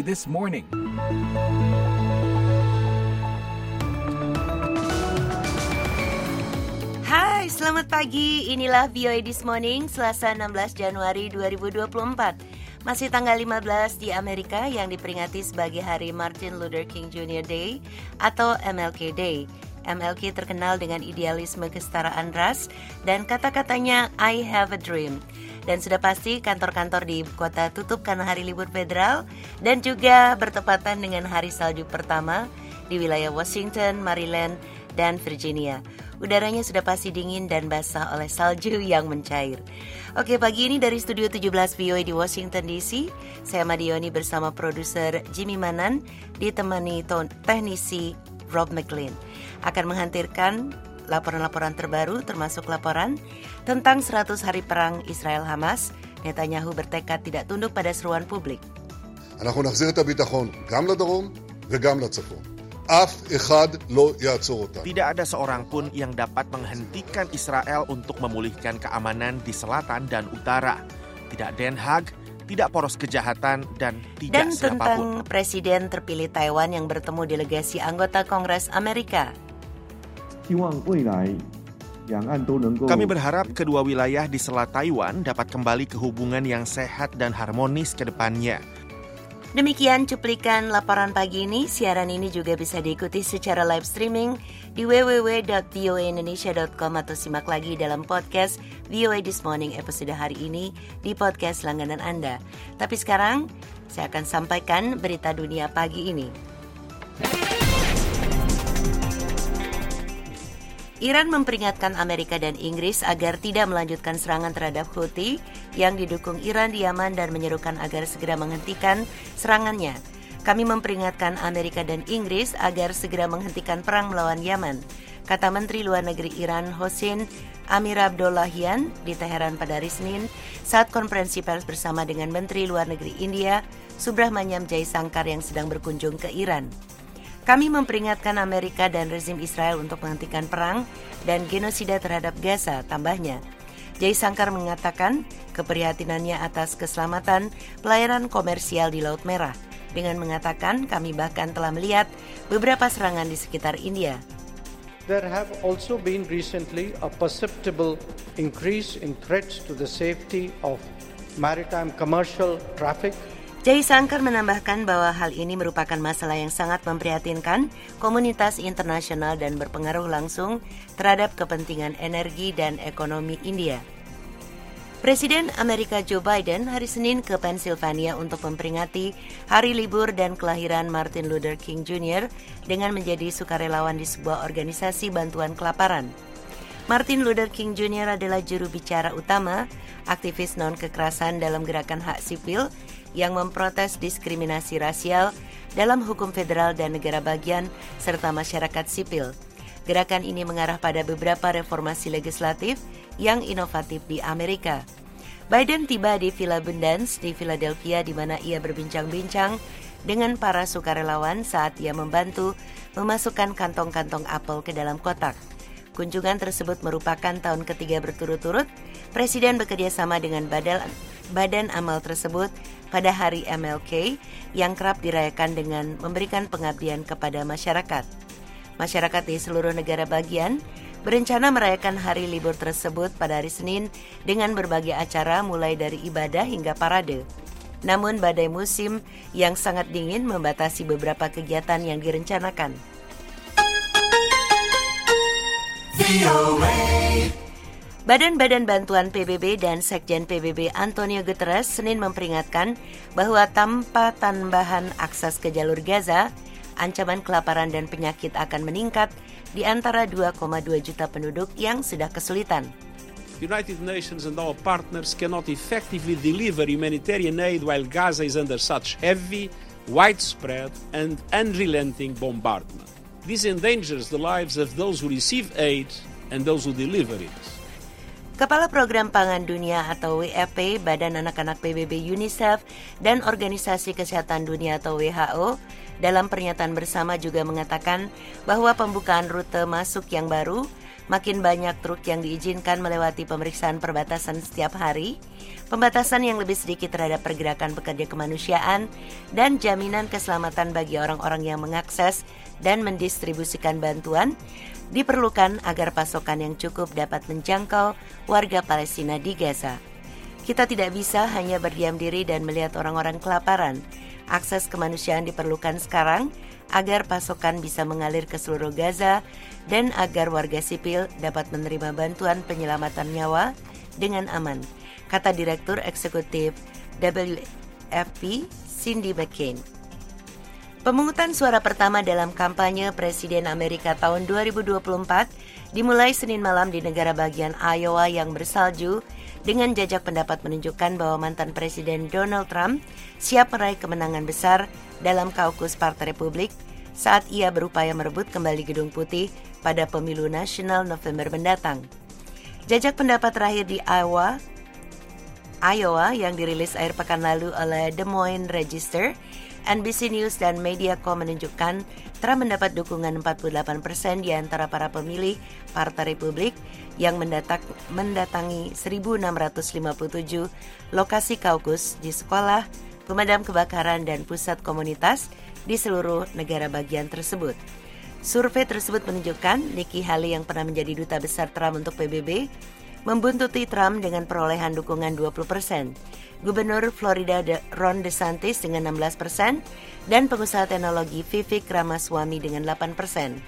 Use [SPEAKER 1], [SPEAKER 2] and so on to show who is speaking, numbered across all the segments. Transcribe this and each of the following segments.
[SPEAKER 1] This Morning.
[SPEAKER 2] Hai, selamat pagi. Inilah VOA This Morning, Selasa 16 Januari 2024. Masih tanggal 15 di Amerika yang diperingati sebagai Hari Martin Luther King Jr. Day atau MLK Day. MLK terkenal dengan idealisme kesetaraan ras dan kata-katanya I have a dream. Dan sudah pasti kantor-kantor di ibu kota tutup karena hari libur federal dan juga bertepatan dengan hari salju pertama di wilayah Washington, Maryland, dan Virginia. Udaranya sudah pasti dingin dan basah oleh salju yang mencair. Oke, pagi ini dari Studio 17 VOA di Washington DC, saya Madioni bersama produser Jimmy Manan ditemani teknisi Rob McLean akan menghadirkan laporan-laporan terbaru termasuk laporan tentang 100 hari perang Israel Hamas. Netanyahu bertekad tidak tunduk pada seruan publik.
[SPEAKER 3] אנחנו נחזיר את הביטחון גם לדרום וגם לצפון.
[SPEAKER 4] tidak ada seorang pun yang dapat menghentikan Israel untuk memulihkan keamanan di selatan dan utara. Tidak Den Haag, tidak poros kejahatan, dan tidak
[SPEAKER 2] dan
[SPEAKER 4] siapapun.
[SPEAKER 2] tentang Presiden terpilih Taiwan yang bertemu delegasi anggota Kongres Amerika.
[SPEAKER 4] kami berharap kedua wilayah di Selat Taiwan dapat kembali ke hubungan yang sehat dan harmonis ke depannya.
[SPEAKER 2] Demikian cuplikan laporan pagi ini. Siaran ini juga bisa diikuti secara live streaming di www.voaindonesia.com atau simak lagi dalam podcast VOA This Morning episode hari ini di podcast langganan Anda. Tapi sekarang saya akan sampaikan berita dunia pagi ini. Iran memperingatkan Amerika dan Inggris agar tidak melanjutkan serangan terhadap Houthi yang didukung Iran di Yaman dan menyerukan agar segera menghentikan serangannya. Kami memperingatkan Amerika dan Inggris agar segera menghentikan perang melawan Yaman, kata Menteri Luar Negeri Iran Hossein Amir Abdullahian di Teheran pada hari Senin saat konferensi pers bersama dengan Menteri Luar Negeri India Subrahmanyam Jaisangkar yang sedang berkunjung ke Iran. Kami memperingatkan Amerika dan rezim Israel untuk menghentikan perang dan genosida terhadap Gaza, tambahnya. Jay Sangkar mengatakan keprihatinannya atas keselamatan pelayaran komersial di Laut Merah dengan mengatakan kami bahkan telah melihat beberapa serangan di sekitar India.
[SPEAKER 5] There have also been recently a perceptible increase in threats to the safety of maritime commercial traffic
[SPEAKER 2] Jai Sangkar menambahkan bahwa hal ini merupakan masalah yang sangat memprihatinkan komunitas internasional dan berpengaruh langsung terhadap kepentingan energi dan ekonomi India. Presiden Amerika Joe Biden hari Senin ke Pennsylvania untuk memperingati hari libur dan kelahiran Martin Luther King Jr. dengan menjadi sukarelawan di sebuah organisasi bantuan kelaparan. Martin Luther King Jr. adalah juru bicara utama aktivis non-kekerasan dalam gerakan hak sipil yang memprotes diskriminasi rasial dalam hukum federal dan negara bagian serta masyarakat sipil. Gerakan ini mengarah pada beberapa reformasi legislatif yang inovatif di Amerika. Biden tiba di Villa Abundance di Philadelphia di mana ia berbincang-bincang dengan para sukarelawan saat ia membantu memasukkan kantong-kantong apel ke dalam kotak. Kunjungan tersebut merupakan tahun ketiga berturut-turut Presiden bekerja sama dengan badan, badan amal tersebut pada hari MLK yang kerap dirayakan dengan memberikan pengabdian kepada masyarakat. Masyarakat di seluruh negara bagian berencana merayakan hari libur tersebut pada hari Senin dengan berbagai acara mulai dari ibadah hingga parade. Namun badai musim yang sangat dingin membatasi beberapa kegiatan yang direncanakan. Badan-badan bantuan PBB dan Sekjen PBB Antonio Guterres Senin memperingatkan bahwa tanpa tambahan akses ke jalur Gaza, ancaman kelaparan dan penyakit akan meningkat di antara 2,2 juta penduduk yang sudah kesulitan.
[SPEAKER 6] United Nations and our partners cannot effectively deliver humanitarian aid while Gaza is under such heavy, widespread and unrelenting bombardment. This endangers the lives of those who receive aid and those who deliver it.
[SPEAKER 2] Kepala Program Pangan Dunia atau WFP, Badan Anak-anak PBB UNICEF, dan Organisasi Kesehatan Dunia atau WHO dalam pernyataan bersama juga mengatakan bahwa pembukaan rute masuk yang baru makin banyak truk yang diizinkan melewati pemeriksaan perbatasan setiap hari, pembatasan yang lebih sedikit terhadap pergerakan pekerja kemanusiaan, dan jaminan keselamatan bagi orang-orang yang mengakses dan mendistribusikan bantuan diperlukan agar pasokan yang cukup dapat menjangkau warga Palestina di Gaza. Kita tidak bisa hanya berdiam diri dan melihat orang-orang kelaparan. Akses kemanusiaan diperlukan sekarang agar pasokan bisa mengalir ke seluruh Gaza dan agar warga sipil dapat menerima bantuan penyelamatan nyawa dengan aman, kata Direktur Eksekutif WFP Cindy McCain. Pemungutan suara pertama dalam kampanye Presiden Amerika tahun 2024 dimulai Senin malam di negara bagian Iowa yang bersalju dengan jajak pendapat menunjukkan bahwa mantan Presiden Donald Trump siap meraih kemenangan besar dalam kaukus Partai Republik saat ia berupaya merebut kembali Gedung Putih pada pemilu nasional November mendatang. Jajak pendapat terakhir di Iowa, Iowa yang dirilis akhir pekan lalu oleh Des Moines Register NBC News dan Mediacom menunjukkan Trump mendapat dukungan 48 persen di antara para pemilih Partai Republik yang mendatak, mendatangi 1.657 lokasi kaukus di sekolah, pemadam kebakaran, dan pusat komunitas di seluruh negara bagian tersebut. Survei tersebut menunjukkan Nikki Haley yang pernah menjadi duta besar Trump untuk PBB membuntuti Trump dengan perolehan dukungan 20 persen. Gubernur Florida Ron DeSantis dengan 16 persen, dan pengusaha teknologi Vivek Ramaswamy dengan 8 persen.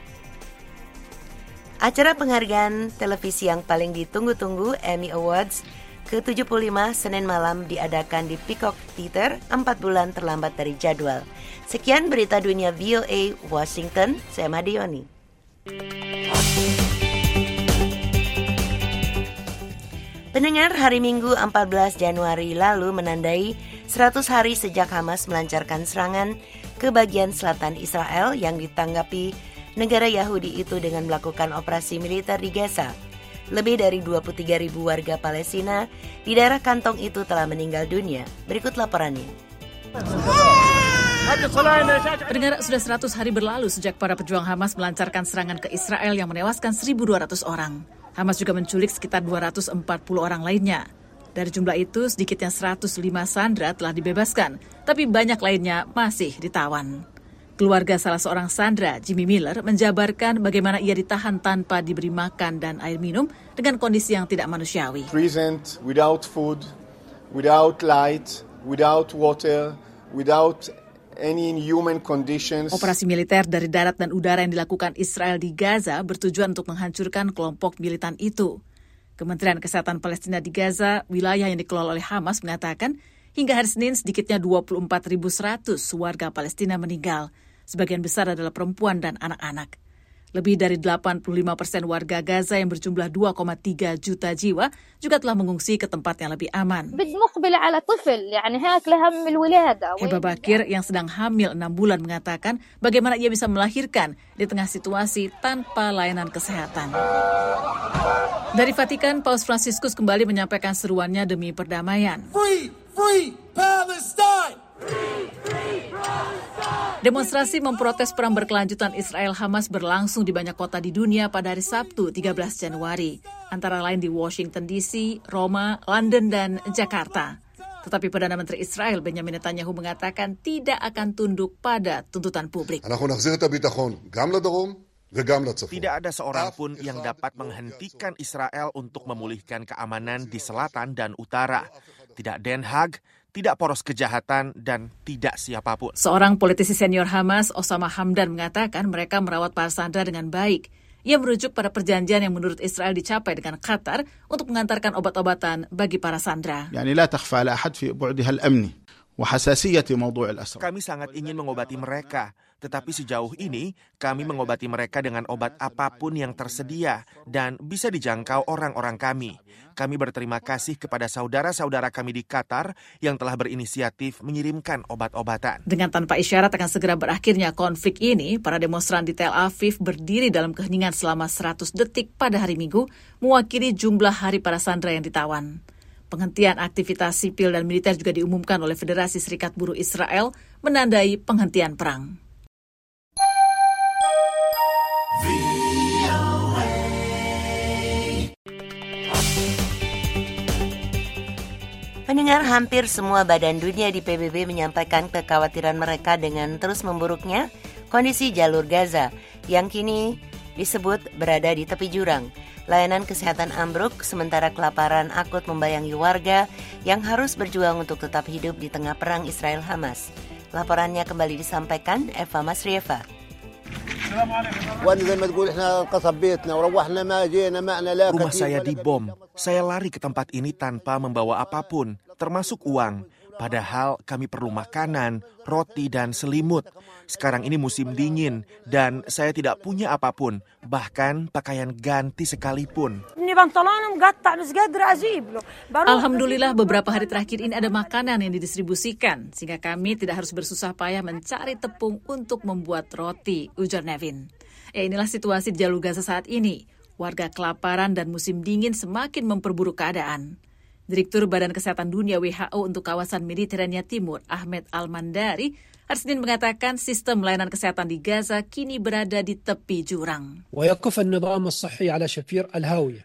[SPEAKER 2] Acara penghargaan televisi yang paling ditunggu-tunggu Emmy Awards ke-75 Senin malam diadakan di Peacock Theater 4 bulan terlambat dari jadwal. Sekian berita dunia VOA Washington, saya Madioni. Pendengar hari Minggu 14 Januari lalu menandai 100 hari sejak Hamas melancarkan serangan ke bagian selatan Israel yang ditanggapi negara Yahudi itu dengan melakukan operasi militer di Gaza. Lebih dari 23 ribu warga Palestina di daerah kantong itu telah meninggal dunia. Berikut laporannya.
[SPEAKER 1] Pendengar, sudah 100 hari berlalu sejak para pejuang Hamas melancarkan serangan ke Israel yang menewaskan 1.200 orang. Hamas juga menculik sekitar 240 orang lainnya. Dari jumlah itu, sedikitnya 105 sandera telah dibebaskan, tapi banyak lainnya masih ditawan. Keluarga salah seorang sandera, Jimmy Miller, menjabarkan bagaimana ia ditahan tanpa diberi makan dan air minum dengan kondisi yang tidak manusiawi.
[SPEAKER 7] Present without food, without light, without water, without
[SPEAKER 1] Operasi militer dari darat dan udara yang dilakukan Israel di Gaza bertujuan untuk menghancurkan kelompok militan itu. Kementerian Kesehatan Palestina di Gaza, wilayah yang dikelola oleh Hamas, mengatakan hingga hari Senin sedikitnya 24.100 warga Palestina meninggal. Sebagian besar adalah perempuan dan anak-anak. Lebih dari 85 persen warga Gaza yang berjumlah 2,3 juta jiwa juga telah mengungsi ke tempat yang lebih aman. Heba Bakir yang sedang hamil 6 bulan mengatakan bagaimana ia bisa melahirkan di tengah situasi tanpa layanan kesehatan. Dari Vatikan, Paus Fransiskus kembali menyampaikan seruannya demi perdamaian. Free, free Palestine! Demonstrasi memprotes perang berkelanjutan Israel-Hamas berlangsung di banyak kota di dunia pada hari Sabtu 13 Januari, antara lain di Washington DC, Roma, London, dan Jakarta. Tetapi Perdana Menteri Israel Benjamin Netanyahu mengatakan tidak akan tunduk pada tuntutan publik.
[SPEAKER 4] Tidak ada seorang pun yang dapat menghentikan Israel untuk memulihkan keamanan di selatan dan utara. Tidak Den Haag, tidak poros kejahatan, dan tidak siapa pun.
[SPEAKER 1] Seorang politisi senior Hamas, Osama Hamdan, mengatakan mereka merawat para sandera dengan baik. Ia merujuk pada perjanjian yang menurut Israel dicapai dengan Qatar untuk mengantarkan obat-obatan bagi para sandera.
[SPEAKER 4] Kami sangat ingin mengobati mereka, tetapi sejauh ini kami mengobati mereka dengan obat apa pun yang tersedia dan bisa dijangkau orang-orang kami. Kami berterima kasih kepada saudara-saudara kami di Qatar yang telah berinisiatif mengirimkan obat-obatan.
[SPEAKER 1] Dengan tanpa isyarat akan segera berakhirnya konflik ini, para demonstran di Tel Aviv berdiri dalam keheningan selama 100 detik pada hari Minggu, mewakili jumlah hari para sandera yang ditawan. Penghentian aktivitas sipil dan militer juga diumumkan oleh Federasi Serikat Buruh Israel menandai penghentian perang.
[SPEAKER 2] Pendengar hampir semua badan dunia di PBB menyampaikan kekhawatiran mereka dengan terus memburuknya kondisi jalur Gaza yang kini disebut berada di tepi jurang. Layanan kesehatan ambruk sementara kelaparan akut membayangi warga yang harus berjuang untuk tetap hidup di tengah perang Israel Hamas. Laporannya kembali disampaikan Eva Masrieva.
[SPEAKER 4] Rumah saya dibom. Saya lari ke tempat ini tanpa membawa apa pun, termasuk uang. Padahal kami perlu makanan, roti, dan selimut. Sekarang ini musim dingin, dan saya tidak punya apa pun, bahkan pakaian ganti sekalipun.
[SPEAKER 1] Alhamdulillah beberapa hari terakhir ini ada makanan yang didistribusikan, sehingga kami tidak harus bersusah payah mencari tepung untuk membuat roti, ujar Nevin. Ya inilah situasi di jalur Gaza saat ini. Warga kelaparan dan musim dingin semakin memperburuk keadaan. Direktur Badan Kesehatan Dunia WHO untuk kawasan Mediterania Timur, Ahmed Al-Mandari, hari Senin mengatakan sistem layanan kesehatan di Gaza kini berada di tepi jurang.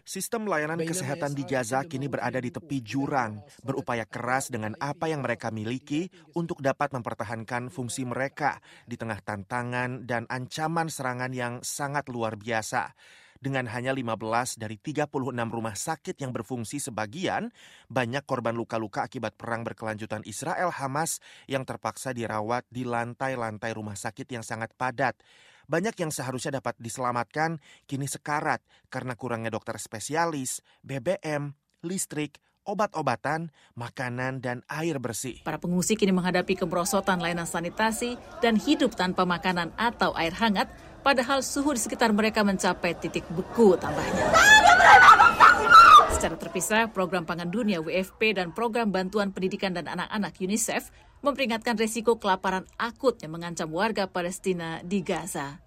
[SPEAKER 4] Sistem layanan kesehatan di Gaza kini berada di tepi jurang, berupaya keras dengan apa yang mereka miliki untuk dapat mempertahankan fungsi mereka di tengah tantangan dan ancaman serangan yang sangat luar biasa. Dengan hanya 15 dari 36 rumah sakit yang berfungsi sebagian, banyak korban luka-luka akibat perang berkelanjutan Israel-Hamas yang terpaksa dirawat di lantai-lantai rumah sakit yang sangat padat. Banyak yang seharusnya dapat diselamatkan kini sekarat karena kurangnya dokter spesialis, BBM, listrik, obat-obatan, makanan, dan air bersih.
[SPEAKER 1] Para pengungsi kini menghadapi kemerosotan layanan sanitasi dan hidup tanpa makanan atau air hangat padahal suhu di sekitar mereka mencapai titik beku tambahnya. Secara terpisah, Program Pangan Dunia WFP dan Program Bantuan Pendidikan dan Anak-anak UNICEF memperingatkan resiko kelaparan akut yang mengancam warga Palestina di Gaza.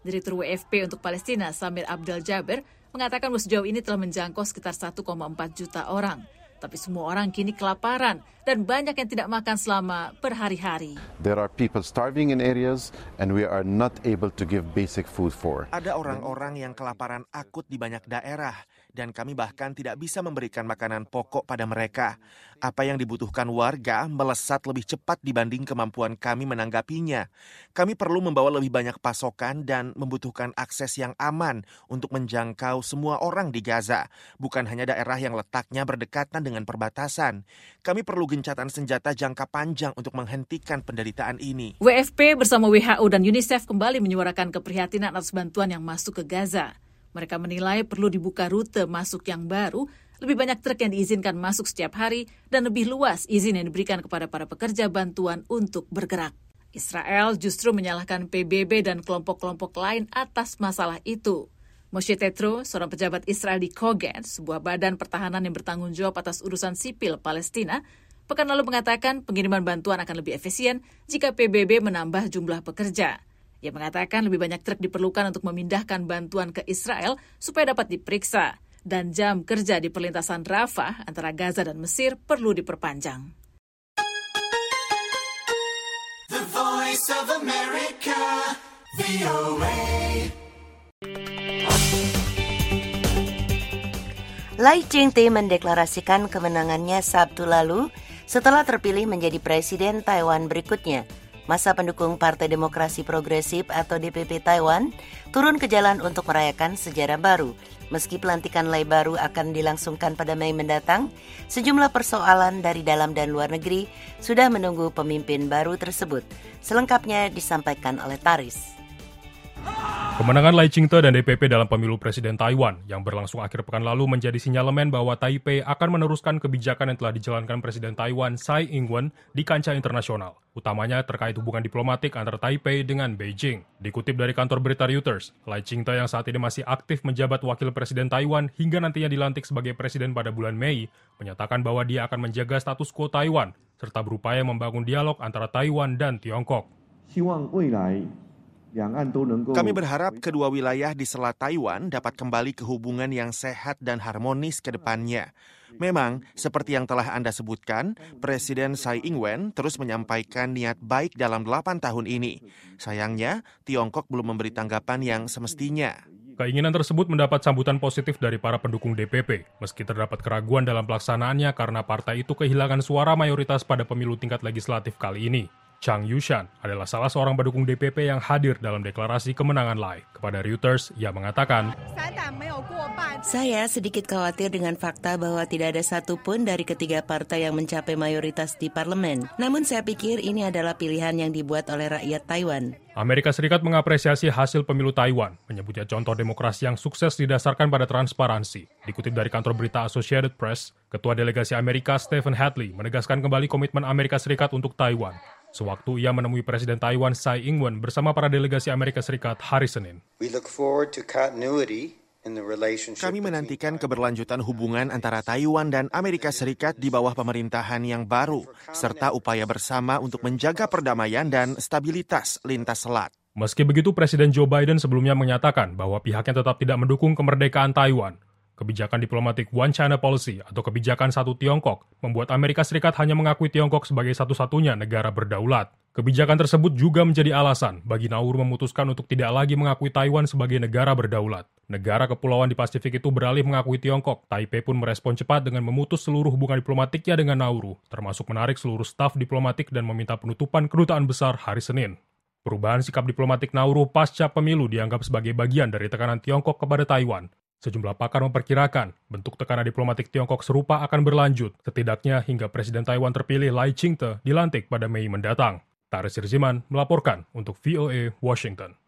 [SPEAKER 1] Direktur WFP untuk Palestina, Samir Abdel Jaber, mengatakan sejauh ini telah menjangkau sekitar 1,4 juta orang tapi semua orang kini kelaparan dan banyak yang tidak makan selama berhari-hari.
[SPEAKER 8] There are people starving in areas and we are not able to give basic food for.
[SPEAKER 4] Ada orang-orang yang kelaparan akut di banyak daerah dan kami bahkan tidak bisa memberikan makanan pokok pada mereka. Apa yang dibutuhkan warga melesat lebih cepat dibanding kemampuan kami menanggapinya. Kami perlu membawa lebih banyak pasokan dan membutuhkan akses yang aman untuk menjangkau semua orang di Gaza, bukan hanya daerah yang letaknya berdekatan dengan perbatasan. Kami perlu gencatan senjata jangka panjang untuk menghentikan penderitaan ini.
[SPEAKER 1] WFP bersama WHO dan UNICEF kembali menyuarakan keprihatinan atas bantuan yang masuk ke Gaza. Mereka menilai perlu dibuka rute masuk yang baru lebih banyak truk yang diizinkan masuk setiap hari dan lebih luas izin yang diberikan kepada para pekerja bantuan untuk bergerak. Israel justru menyalahkan PBB dan kelompok-kelompok lain atas masalah itu. Moshe Tetro, seorang pejabat Israel di Kogen, sebuah badan pertahanan yang bertanggung jawab atas urusan sipil Palestina, pekan lalu mengatakan pengiriman bantuan akan lebih efisien jika PBB menambah jumlah pekerja. Ia mengatakan lebih banyak truk diperlukan untuk memindahkan bantuan ke Israel supaya dapat diperiksa dan jam kerja di perlintasan Rafah antara Gaza dan Mesir perlu diperpanjang. The Voice of America,
[SPEAKER 2] VOA. Lai Ching-te mendeklarasikan kemenangannya Sabtu lalu setelah terpilih menjadi presiden Taiwan berikutnya masa pendukung Partai Demokrasi Progresif atau DPP Taiwan turun ke jalan untuk merayakan sejarah baru. Meski pelantikan Lai baru akan dilangsungkan pada Mei mendatang, sejumlah persoalan dari dalam dan luar negeri sudah menunggu pemimpin baru tersebut. Selengkapnya disampaikan oleh Taris.
[SPEAKER 9] Kemenangan Lai Ching-te dan DPP dalam pemilu presiden Taiwan yang berlangsung akhir pekan lalu menjadi sinyalemen bahwa Taipei akan meneruskan kebijakan yang telah dijalankan Presiden Taiwan Tsai Ing-wen di kancah internasional, utamanya terkait hubungan diplomatik antara Taipei dengan Beijing. Dikutip dari kantor berita Reuters, Lai Ching-te yang saat ini masih aktif menjabat wakil presiden Taiwan hingga nantinya dilantik sebagai presiden pada bulan Mei, menyatakan bahwa dia akan menjaga status quo Taiwan serta berupaya membangun dialog antara Taiwan dan Tiongkok.
[SPEAKER 4] Kami berharap kedua wilayah di Selat Taiwan dapat kembali ke hubungan yang sehat dan harmonis ke depannya. Memang, seperti yang telah Anda sebutkan, Presiden Tsai Ing-wen terus menyampaikan niat baik dalam 8 tahun ini. Sayangnya, Tiongkok belum memberi tanggapan yang semestinya.
[SPEAKER 9] Keinginan tersebut mendapat sambutan positif dari para pendukung DPP, meski terdapat keraguan dalam pelaksanaannya karena partai itu kehilangan suara mayoritas pada pemilu tingkat legislatif kali ini. Chang Yushan adalah salah seorang pendukung DPP yang hadir dalam deklarasi kemenangan Lai. Kepada Reuters, ia mengatakan,
[SPEAKER 2] Saya sedikit khawatir dengan fakta bahwa tidak ada satupun dari ketiga partai yang mencapai mayoritas di parlemen. Namun saya pikir ini adalah pilihan yang dibuat oleh rakyat Taiwan.
[SPEAKER 9] Amerika Serikat mengapresiasi hasil pemilu Taiwan, menyebutnya contoh demokrasi yang sukses didasarkan pada transparansi. Dikutip dari kantor berita Associated Press, Ketua Delegasi Amerika Stephen Hadley menegaskan kembali komitmen Amerika Serikat untuk Taiwan sewaktu ia menemui Presiden Taiwan Tsai Ing-wen bersama para delegasi Amerika Serikat hari Senin.
[SPEAKER 4] Kami menantikan keberlanjutan hubungan antara Taiwan dan Amerika Serikat di bawah pemerintahan yang baru, serta upaya bersama untuk menjaga perdamaian dan stabilitas lintas selat.
[SPEAKER 9] Meski begitu, Presiden Joe Biden sebelumnya menyatakan bahwa pihaknya tetap tidak mendukung kemerdekaan Taiwan. Kebijakan diplomatik One China Policy atau kebijakan satu Tiongkok membuat Amerika Serikat hanya mengakui Tiongkok sebagai satu-satunya negara berdaulat. Kebijakan tersebut juga menjadi alasan bagi Nauru memutuskan untuk tidak lagi mengakui Taiwan sebagai negara berdaulat. Negara kepulauan di Pasifik itu beralih mengakui Tiongkok. Taipei pun merespon cepat dengan memutus seluruh hubungan diplomatiknya dengan Nauru, termasuk menarik seluruh staf diplomatik dan meminta penutupan kedutaan besar hari Senin. Perubahan sikap diplomatik Nauru pasca pemilu dianggap sebagai bagian dari tekanan Tiongkok kepada Taiwan. Sejumlah pakar memperkirakan bentuk tekanan diplomatik Tiongkok serupa akan berlanjut, setidaknya hingga Presiden Taiwan terpilih Lai Ching-te dilantik pada Mei mendatang. Taris Sirziman melaporkan untuk VOA Washington.